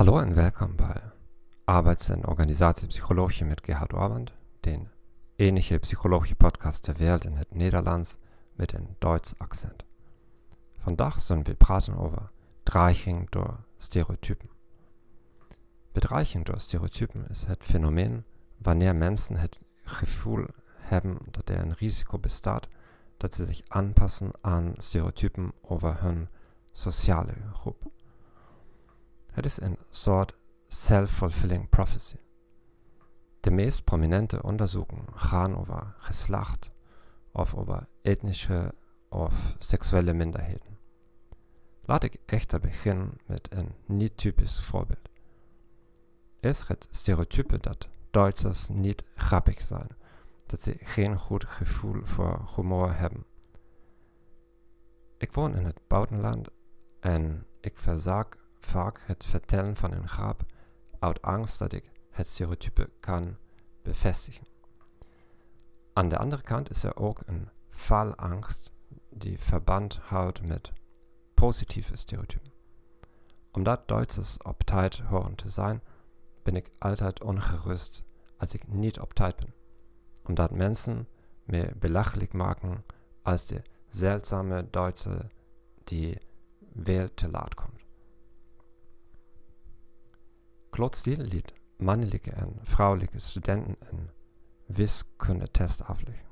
Hallo en welkom bij Arbeits- en Organisatiepsychologie met Gerhard Orband, den enige psychologie-podcast ter wereld in het Nederlands met een Duits accent. Vandaag zullen we praten over dreiging door stereotypen. Bedreiging door stereotypen is het fenomeen wanneer mensen het gevoel hebben dat er een risico bestaat dat ze zich aanpassen aan stereotypen over hun sociale groep. Het is een soort self-fulfilling prophecy. De meest prominente onderzoeken gaan over geslacht of over etnische of seksuele minderheden. Laat ik echter beginnen met een niet typisch voorbeeld. Is het stereotype dat Duitsers niet grappig zijn, dat ze geen goed gevoel voor humor hebben. Ik woon in het buitenland en ik verzak vaak het vertellen van een grap uit angst dat ik het stereotype kan bevestigen. Aan de andere kant is er ook een falangst die verband houdt met positieve stereotypen. Omdat Duitsers op tijd horen te zijn, ben ik altijd ongerust als ik niet op tijd ben. Omdat mensen me belachelijk maken als de seltsame Duitse die veel te laat komt. Klotzil liet mannelijke en vrouwelijke studenten een wiskundetest afleggen.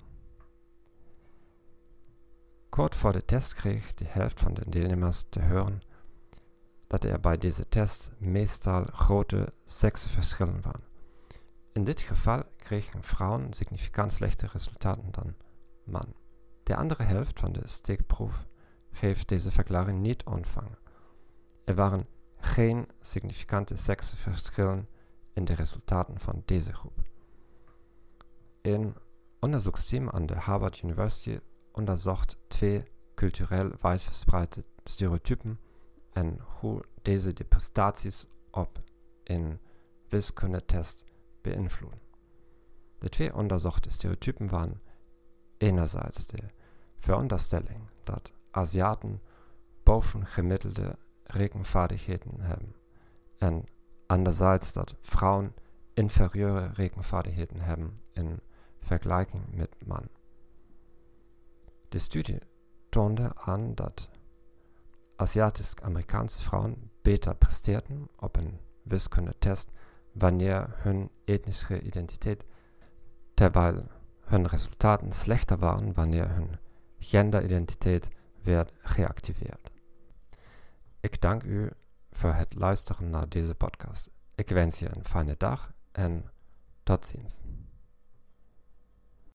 Kort voor de test kreeg de helft van de deelnemers te horen dat er bij deze test meestal grote seksverschillen waren. In dit geval kregen vrouwen significant slechte resultaten dan mannen. De andere helft van de steekproef heeft deze verklaring niet ontvangen. Er waren geen significante seksverschillen in de resultaten van deze groep. Een onderzoeksteam aan de Harvard University onderzocht twee cultureel wijdverspreide stereotypen en hoe deze de prestaties op een wiskundetest beïnvloeden. De twee onderzochte stereotypen waren enerzijds de veronderstelling dat Aziaten bovengemiddelde rekenvaardigheden hebben en anderzijds dat vrouwen inferieure rekenvaardigheden hebben in vergelijking met mannen. De studie toonde aan dat Aziatisch-Amerikaanse Frauen beter presteerden op een wiskundetest wanneer hun etnische identiteit, terwijl hun resultaten slechter waren wanneer hun genderidentiteit werd geactiveerd. Ik dank u voor het luisteren naar deze podcast. Ik wens je een fijne dag en tot ziens.